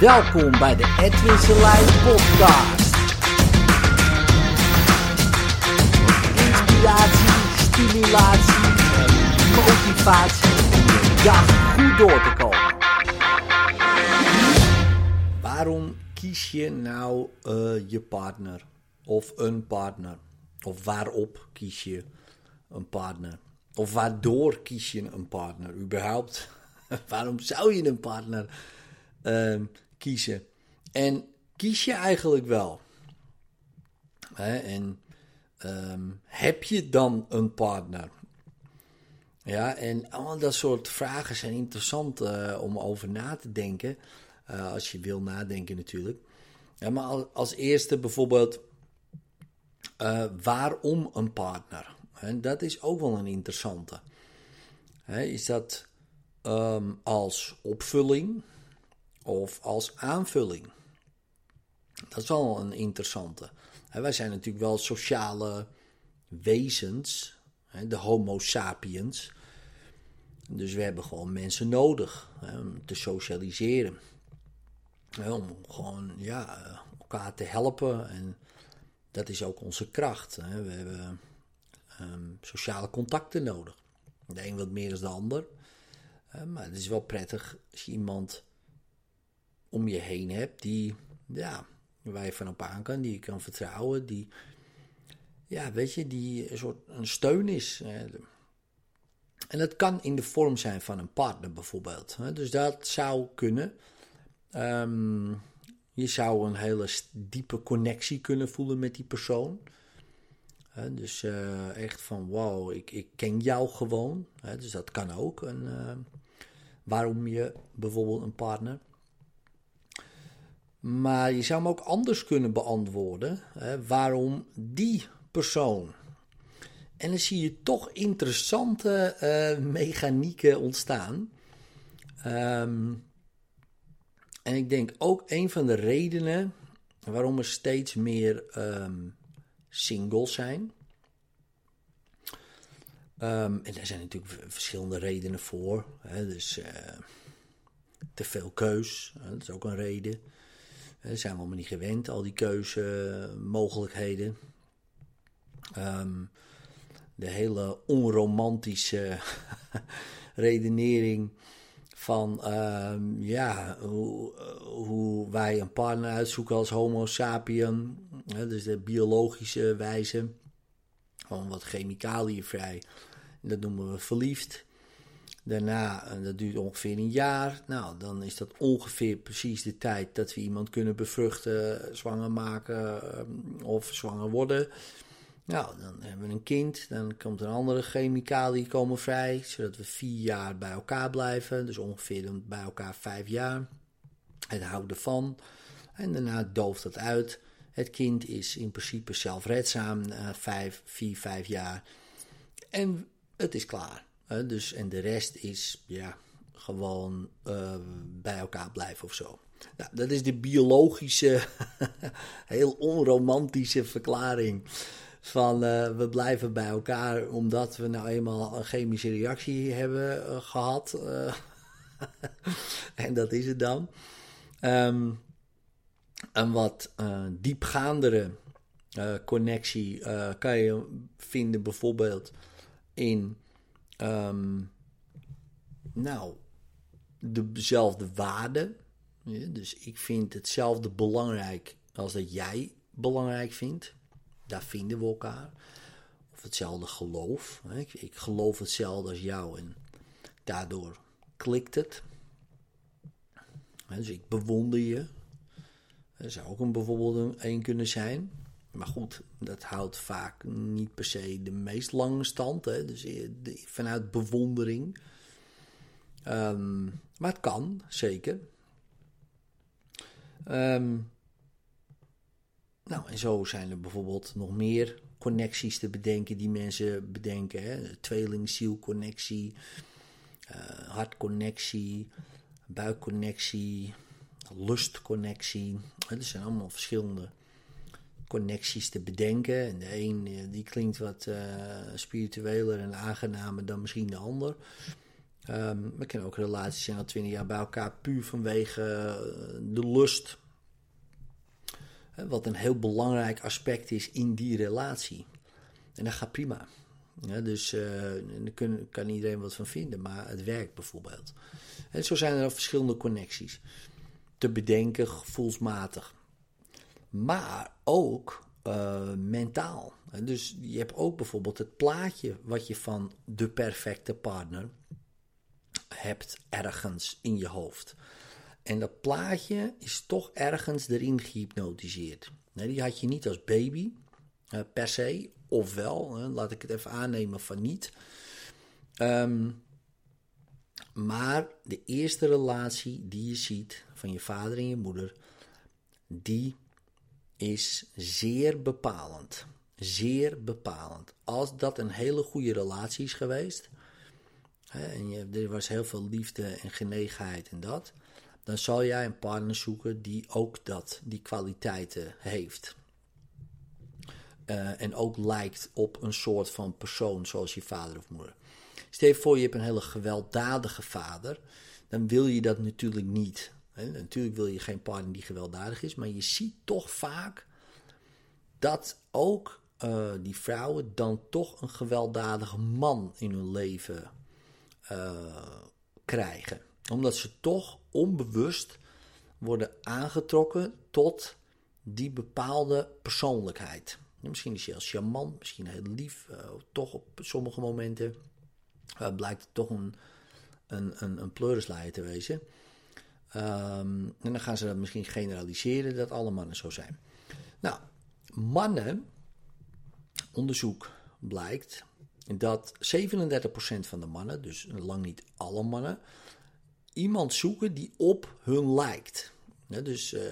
Welkom bij de Edwin Selijn podcast. Inspiratie, stimulatie motivatie de dag goed door te komen. Waarom kies je nou uh, je partner of een partner? Of waarop kies je een partner? Of waardoor kies je een partner überhaupt? Waarom zou je een partner uh, kiezen? En kies je eigenlijk wel? Hè? En um, heb je dan een partner? Ja, en al dat soort vragen zijn interessant uh, om over na te denken. Uh, als je wil nadenken natuurlijk. Maar als eerste bijvoorbeeld, uh, waarom een partner? En dat is ook wel een interessante. He, is dat um, als opvulling of als aanvulling? Dat is wel een interessante. Wij zijn natuurlijk wel sociale wezens, de Homo sapiens. Dus we hebben gewoon mensen nodig om te socialiseren. om gewoon ja, elkaar te helpen. En dat is ook onze kracht. We hebben um, sociale contacten nodig. De een wat meer dan de ander. Maar het is wel prettig als je iemand om je heen hebt die, ja, waar je van op aan kan, die je kan vertrouwen, die, ja, weet je, die een soort een steun is. En dat kan in de vorm zijn van een partner bijvoorbeeld. Dus dat zou kunnen. Um, je zou een hele diepe connectie kunnen voelen met die persoon dus uh, echt van wow, ik, ik ken jou gewoon. dus dat kan ook. En, uh, waarom je bijvoorbeeld een partner. Maar je zou hem ook anders kunnen beantwoorden. waarom die persoon? En dan zie je toch interessante uh, mechanieken ontstaan. Um, en ik denk ook een van de redenen waarom er steeds meer um, singles zijn. Um, en daar zijn natuurlijk verschillende redenen voor. Hè. Dus uh, te veel keus, dat is ook een reden. Daar zijn we allemaal niet gewend, al die keuzemogelijkheden. Um, de hele onromantische redenering van um, ja, hoe, hoe, wij een partner uitzoeken als Homo sapien. Hè, dus de biologische wijze. Gewoon wat chemicaliënvrij. Dat noemen we verliefd. Daarna, en dat duurt ongeveer een jaar. Nou, dan is dat ongeveer precies de tijd dat we iemand kunnen bevruchten, zwanger maken ehm, of zwanger worden. Nou, dan hebben we een kind. Dan komt een andere chemicaliën komen vrij, zodat we vier jaar bij elkaar blijven. Dus ongeveer bij elkaar vijf jaar. Het houden van. En daarna dooft dat uit. Het kind is in principe zelfredzaam na vijf, vier, vijf jaar. En het is klaar. Dus, en de rest is ja, gewoon uh, bij elkaar blijven of zo. Nou, dat is de biologische, heel onromantische verklaring van uh, we blijven bij elkaar omdat we nou eenmaal een chemische reactie hebben uh, gehad. en dat is het dan. Um, een wat diepgaandere connectie kan je vinden bijvoorbeeld in, um, nou, dezelfde waarden. Dus ik vind hetzelfde belangrijk als dat jij belangrijk vindt. Daar vinden we elkaar. Of hetzelfde geloof. Ik, ik geloof hetzelfde als jou en daardoor klikt het. Dus ik bewonder je. Dat zou ook een bijvoorbeeld een kunnen zijn. Maar goed, dat houdt vaak niet per se de meest lange stand. Hè? Dus vanuit bewondering. Um, maar het kan, zeker. Um, nou, en zo zijn er bijvoorbeeld nog meer connecties te bedenken die mensen bedenken. Tweelingzielconnectie, uh, hartconnectie, buikconnectie, lustconnectie. Er zijn allemaal verschillende connecties te bedenken. En de een die klinkt wat uh, spiritueler en aangenamer dan misschien de ander. Um, we kennen ook relaties zijn al twintig jaar bij elkaar puur vanwege eh, de lust. Wat een heel belangrijk aspect is in die relatie. En dat gaat prima. Dus daar kan iedereen wat van vinden, maar het werkt bijvoorbeeld. En zo zijn er verschillende connecties. Te bedenken, gevoelsmatig. Maar ook uh, mentaal. Dus je hebt ook bijvoorbeeld het plaatje wat je van de perfecte partner hebt ergens in je hoofd. En dat plaatje is toch ergens erin gehypnotiseerd. Die had je niet als baby uh, per se, ofwel, laat ik het even aannemen van niet. Um, maar de eerste relatie die je ziet van je vader en je moeder, die is zeer bepalend. Zeer bepalend. Als dat een hele goede relatie is geweest, hè, en je, er was heel veel liefde en genegenheid en dat, dan zal jij een partner zoeken die ook dat, die kwaliteiten heeft. Uh, en ook lijkt op een soort van persoon zoals je vader of moeder. Stel je voor, je hebt een hele gewelddadige vader. Dan wil je dat natuurlijk niet. Natuurlijk wil je geen partner die gewelddadig is. Maar je ziet toch vaak dat ook uh, die vrouwen dan toch een gewelddadige man in hun leven uh, krijgen. Omdat ze toch onbewust worden aangetrokken tot die bepaalde persoonlijkheid. Misschien is je heel charmant, misschien heel lief, uh, toch op sommige momenten blijkt het toch een, een, een, een te wezen. Um, en dan gaan ze dat misschien generaliseren dat alle mannen zo zijn. Nou, mannen, onderzoek blijkt dat 37% van de mannen, dus lang niet alle mannen, iemand zoeken die op hun lijkt. dus uh,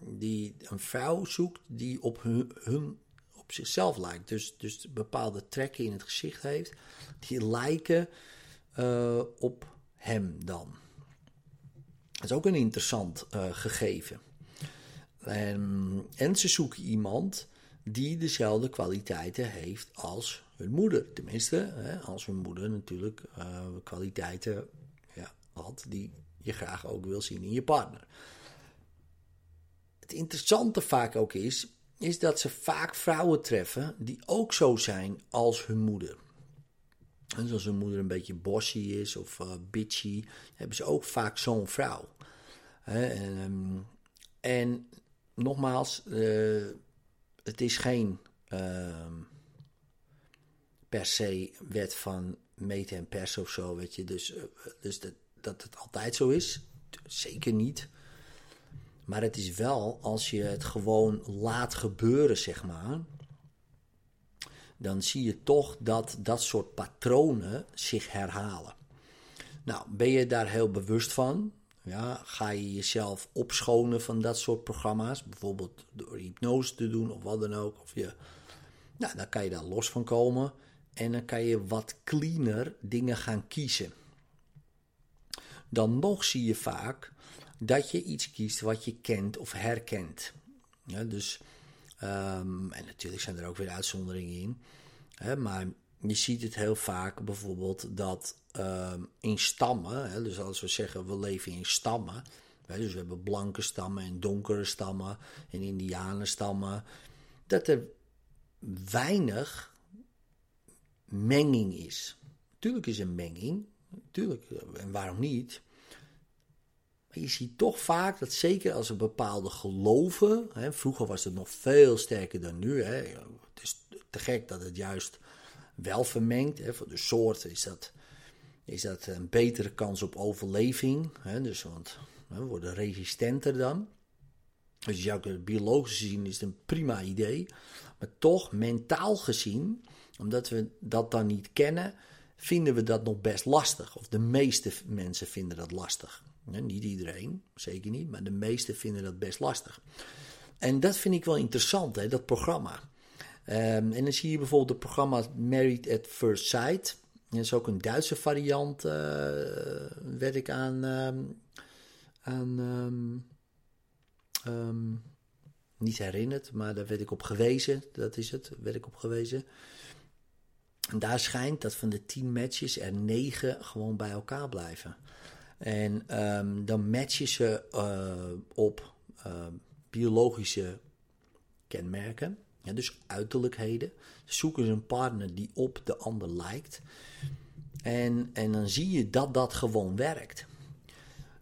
die een vrouw zoekt die op hun, hun op zichzelf lijkt. Dus, dus bepaalde trekken in het gezicht heeft. Die lijken uh, op hem dan. Dat is ook een interessant uh, gegeven. En, en ze zoeken iemand die dezelfde kwaliteiten heeft als hun moeder. Tenminste, hè, als hun moeder natuurlijk uh, kwaliteiten ja, had die je graag ook wil zien in je partner. Het interessante vaak ook is is dat ze vaak vrouwen treffen die ook zo zijn als hun moeder. En als hun moeder een beetje bossy is of uh, bitchy, hebben ze ook vaak zo'n vrouw. En, um, en, nogmaals, uh, het is geen uh, per se wet van meten en persen of zo, weet je. Dus, uh, dus dat, dat het altijd zo is, zeker niet. Maar het is wel, als je het gewoon laat gebeuren, zeg maar, dan zie je toch dat dat soort patronen zich herhalen. Nou, ben je daar heel bewust van? Ja, ga je jezelf opschonen van dat soort programma's, bijvoorbeeld door hypnose te doen of wat dan ook. Of je, nou, dan kan je daar los van komen en dan kan je wat cleaner dingen gaan kiezen. Dan nog zie je vaak dat je iets kiest wat je kent of herkent. Ja, dus, um, en natuurlijk zijn er ook weer uitzonderingen in. Hè, maar je ziet het heel vaak bijvoorbeeld dat um, in stammen, hè, dus als we zeggen we leven in stammen, hè, dus we hebben blanke stammen en donkere stammen en indianenstammen, dat er weinig menging is. Tuurlijk is er menging, natuurlijk, en waarom niet? Je ziet toch vaak dat zeker als er bepaalde geloven, hè, vroeger was het nog veel sterker dan nu. Hè, het is te gek dat het juist wel vermengt. Hè, voor de soorten is dat, is dat een betere kans op overleving. Hè, dus, want hè, we worden resistenter dan. Dus je zou biologisch gezien is het een prima idee. Maar toch, mentaal gezien, omdat we dat dan niet kennen, vinden we dat nog best lastig. Of de meeste mensen vinden dat lastig. Niet iedereen, zeker niet, maar de meesten vinden dat best lastig. En dat vind ik wel interessant, hè, dat programma. Um, en dan zie je bijvoorbeeld het programma Married at First Sight. Dat is ook een Duitse variant, uh, werd ik aan, um, aan um, niet herinnerd, maar daar werd ik op gewezen. Dat is het, werd ik op gewezen. En daar schijnt dat van de tien matches er negen gewoon bij elkaar blijven. En ehm, dan matchen ze uh, op uh, biologische kenmerken, ja, dus uiterlijkheden. Zoeken ze een partner die op de ander lijkt. En, en dan zie je dat dat gewoon werkt.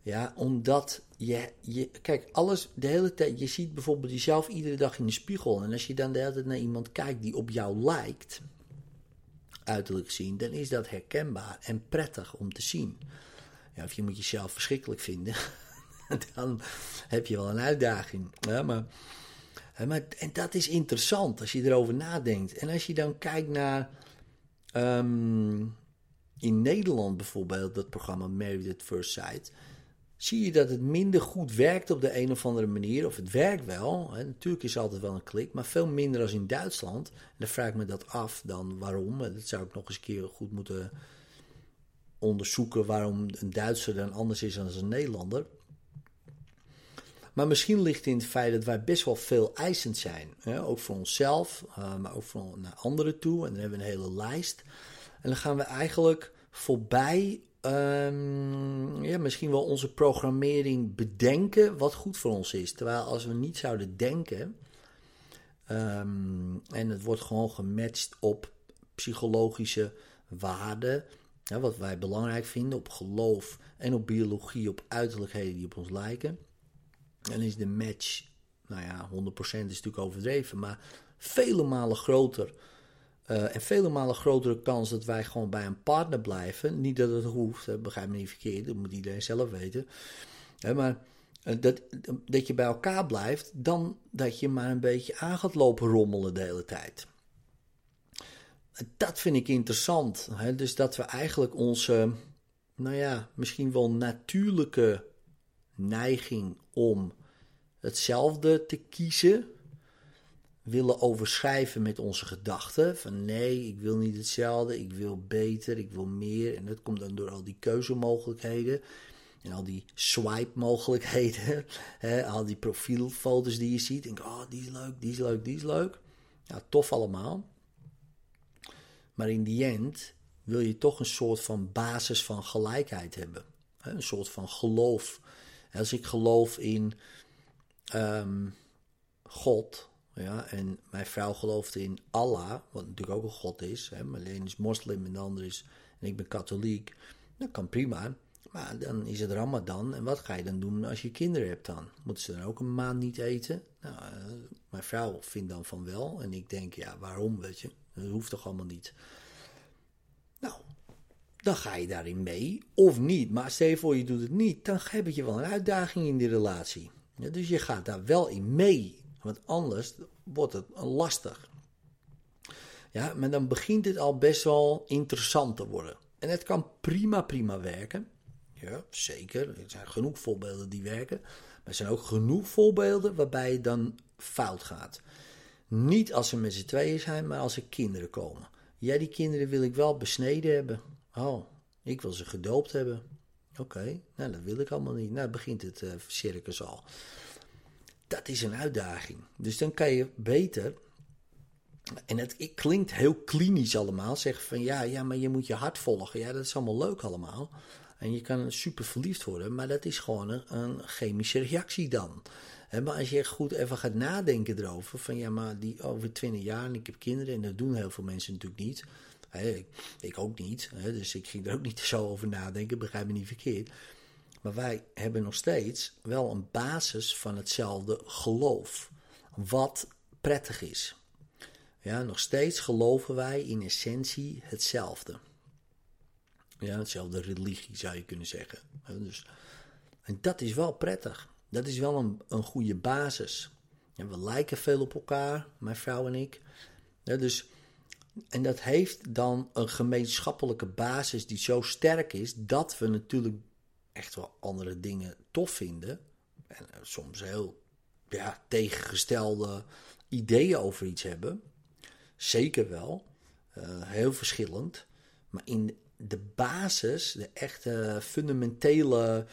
Ja, omdat je, je, kijk, alles de hele tijd, je ziet bijvoorbeeld jezelf iedere dag in de spiegel. En als je dan de hele tijd naar iemand kijkt die op jou lijkt, uiterlijk zien, dan is dat herkenbaar en prettig om te zien. Ja, of je moet jezelf verschrikkelijk vinden, dan heb je wel een uitdaging. Ja, maar, maar, en dat is interessant als je erover nadenkt. En als je dan kijkt naar. Um, in Nederland bijvoorbeeld, dat programma Married at First Sight zie je dat het minder goed werkt op de een of andere manier. Of het werkt wel, hè. natuurlijk is altijd wel een klik, maar veel minder als in Duitsland. En dan vraag ik me dat af dan waarom. Dat zou ik nog eens een keer goed moeten onderzoeken waarom een Duitser dan anders is dan een Nederlander. Maar misschien ligt het in het feit dat wij best wel veel eisend zijn. Ook voor onszelf, uh, maar ook voor naar anderen toe. En dan hebben we een hele lijst. En dan gaan we eigenlijk voorbij um, ja, misschien wel onze programmering bedenken wat goed voor ons is. Terwijl als we niet zouden denken um, en het wordt gewoon gematcht op psychologische waarden, wat wij belangrijk vinden, op geloof en op biologie, op uiterlijkheden die op ons lijken, dan is de match, nou ja, 100% is natuurlijk overdreven, maar vele malen groter uh, en vele malen grotere kans dat wij gewoon bij een partner blijven. Niet dat het hoeft, dat begrijp me niet verkeerd, dat moet iedereen zelf weten. maar uh, dat, dat je bij elkaar blijft, dan dat je maar een beetje aan gaat lopen rommelen de hele tijd. Dat vind ik interessant. Hè? Dus dat we eigenlijk onze, nou ja, misschien wel natuurlijke neiging om hetzelfde te kiezen willen overschrijven met onze gedachten. Van nee, ik wil niet hetzelfde, ik wil beter, ik wil meer. En dat komt dan door al die keuzemogelijkheden. En al die swipe-mogelijkheden. al die profielfoto's die je ziet. Denk, oh, die is leuk, die is leuk, die is leuk. Ja, tof allemaal. Maar in die end wil je toch een soort van basis van gelijkheid hebben. Een soort van geloof. Als ik geloof in um, God, ja, en mijn vrouw geloofde in Allah, wat natuurlijk ook een god is. Hè, Marleen is moslim en de ander is, en ik ben katholiek. Dat kan prima. Maar dan is het Ramadan. En wat ga je dan doen als je kinderen hebt dan? Moeten ze dan ook een maand niet eten? Nou, uh, mijn vrouw vindt dan van wel. En ik denk, ja, waarom, weet je? Dat hoeft toch allemaal niet? Nou, dan ga je daarin mee. Of niet. Maar stel je voor, je doet het niet. Dan heb je wel een uitdaging in die relatie. Dus je gaat daar wel in mee. Want anders wordt het lastig. Ja, maar dan begint het al best wel interessant te worden. En het kan prima, prima werken. Ja, zeker. Er zijn genoeg voorbeelden die werken. Maar er zijn ook genoeg voorbeelden waarbij het dan fout gaat. Niet als ze met z'n tweeën zijn, maar als er kinderen komen. Ja, die kinderen wil ik wel besneden hebben. Oh, ik wil ze gedoopt hebben. Oké, nou dat wil ik allemaal niet. Nou begint het uh, circus al dat is een uitdaging. Dus dan kan je beter, en het, klinkt heel klinisch allemaal, zeggen van ja, ja, maar je moet je hart volgen. Ja, dat is allemaal leuk allemaal. En je kan super verliefd worden, maar dat is gewoon een, een chemische reactie dan. Maar als je goed even gaat nadenken erover, van ja, maar die over twintig jaar en ik heb kinderen, en dat doen heel veel mensen natuurlijk niet. ik, ik, ook niet, dus ik ging er ook niet zo over nadenken, begrijp me niet verkeerd. Maar wij hebben nog steeds wel een basis van hetzelfde geloof. Wat prettig is. Ja, nog steeds geloven wij in essentie hetzelfde. Ja, hetzelfde religie zou je kunnen zeggen. Dus, en dat is wel prettig. Dat is wel een, een goede basis. En we lijken veel op elkaar, mijn vrouw en ik. Dus, en dat heeft dan een gemeenschappelijke basis die zo sterk is dat we natuurlijk echt wel andere dingen tof vinden. En eh, soms heel ja, tegengestelde ideeën over iets hebben. Zeker wel. Uh, heel verschillend. Maar in de basis, de echte fundamentele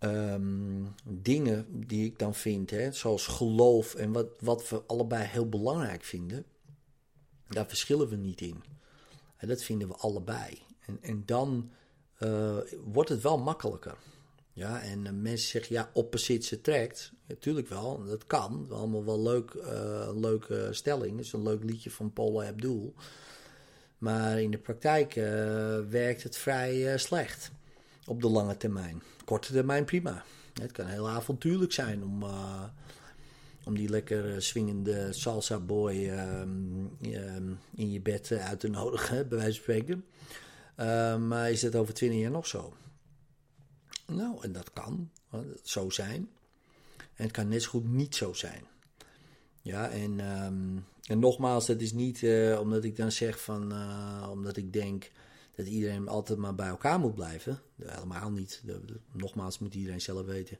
um, dingen die ik dan vind, hè, zoals geloof en wat, wat we allebei heel belangrijk vinden, daar verschillen we niet in. En dat vinden we allebei. En, en dan uh, wordt het wel makkelijker. Ja, en uh, mensen zeggen ja, opposites attract. Natuurlijk wel, dat kan. Allemaal wel leuk, uh, leuke stelling. Het is een leuk liedje van Paula Abdul. Maar in de praktijk werkt het vrij slecht. Op de lange termijn. Korte termijn prima. Het kan heel avontuurlijk zijn om, om die lekker swingende salsa boy um, um, in je bed uit te nodigen, bij wijze van spreken. Maar is het over twintig jaar nog zo? Nou, en dat kan zo zijn. En het kan net zo goed niet zo zijn. Ja, en, um, en nogmaals, dat is niet omdat ik dan zeg van, omdat ik denk dat iedereen altijd maar bij elkaar moet blijven. Helemaal niet. Nogmaals, moet iedereen zelf weten.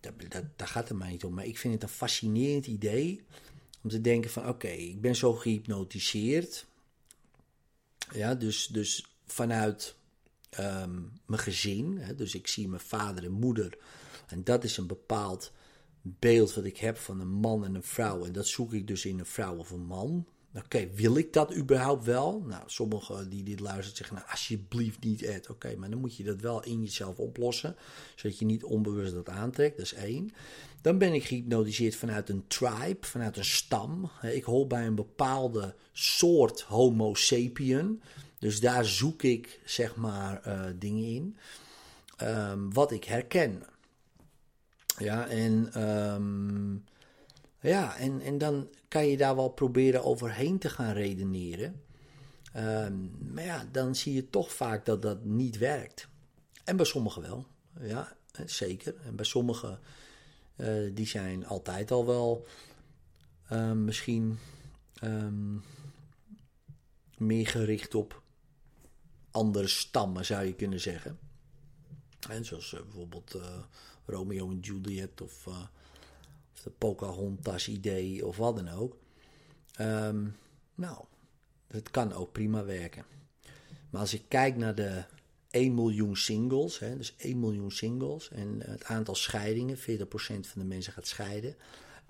Dat, daar gaat het mij niet om. Maar ik vind het een fascinerend idee om te denken van, oké, ik ben zo gehypnotiseerd. Ja, dus, dus vanuit um, mijn gezin. Hè, dus ik zie mijn vader en moeder. En dat is een bepaald beeld wat ik heb van een man en een vrouw. En dat zoek ik dus in een vrouw of een man. Oké, wil ik dat überhaupt wel? Nou, sommigen die dit luisteren zeggen, nou, alsjeblieft niet Ed. Oké, maar dan moet je dat wel in jezelf oplossen, zodat je niet onbewust dat aantrekt. Dat is één. Dan ben ik gehypnotiseerd vanuit een tribe, vanuit een stam. Ik hoor bij een bepaalde soort homo sapien. Dus daar zoek ik zeg maar uh, dingen in. Um, wat ik herken. Ja, en, um, ja en, en dan kan je daar wel proberen overheen te gaan redeneren. Um, maar ja, dan zie je toch vaak dat dat niet werkt. En bij sommigen wel. Ja, zeker. En bij sommigen, uh, die zijn altijd al wel misschien meer gericht op andere stammen, zou je kunnen zeggen. En zoals uh, bijvoorbeeld Romeo en Juliet of, de Pocahontas idee of wat dan ook. Um, nou, het kan ook prima werken. Maar als ik kijk naar de 1 miljoen singles, hè, dus 1 miljoen singles en het aantal scheidingen, 40% van de mensen gaat scheiden.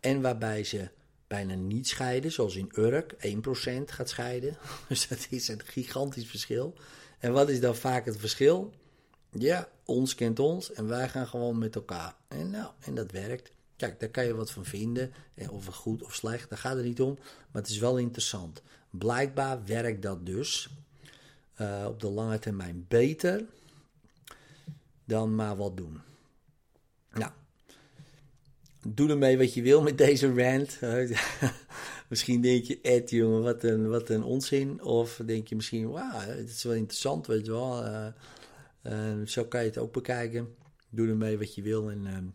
En waarbij ze bijna niet scheiden, zoals in Urk, 1% gaat scheiden. Dus dat is een gigantisch verschil. En wat is dan vaak het verschil? Ja, ons kent ons en wij gaan gewoon met elkaar. En nou, en dat werkt. Kijk, daar kan je wat van vinden. Of goed of slecht, daar gaat het niet om. Maar het is wel interessant. Blijkbaar werkt dat dus uh, op de lange termijn beter dan maar wat doen. Nou, doe ermee wat je wil met deze rant. misschien denk je, Ed, jongen, wat een, wat een onzin. Of denk je misschien, wauw, het is wel interessant, weet je wel. Uh, uh, zo kan je het ook bekijken. Doe ermee wat je wil en,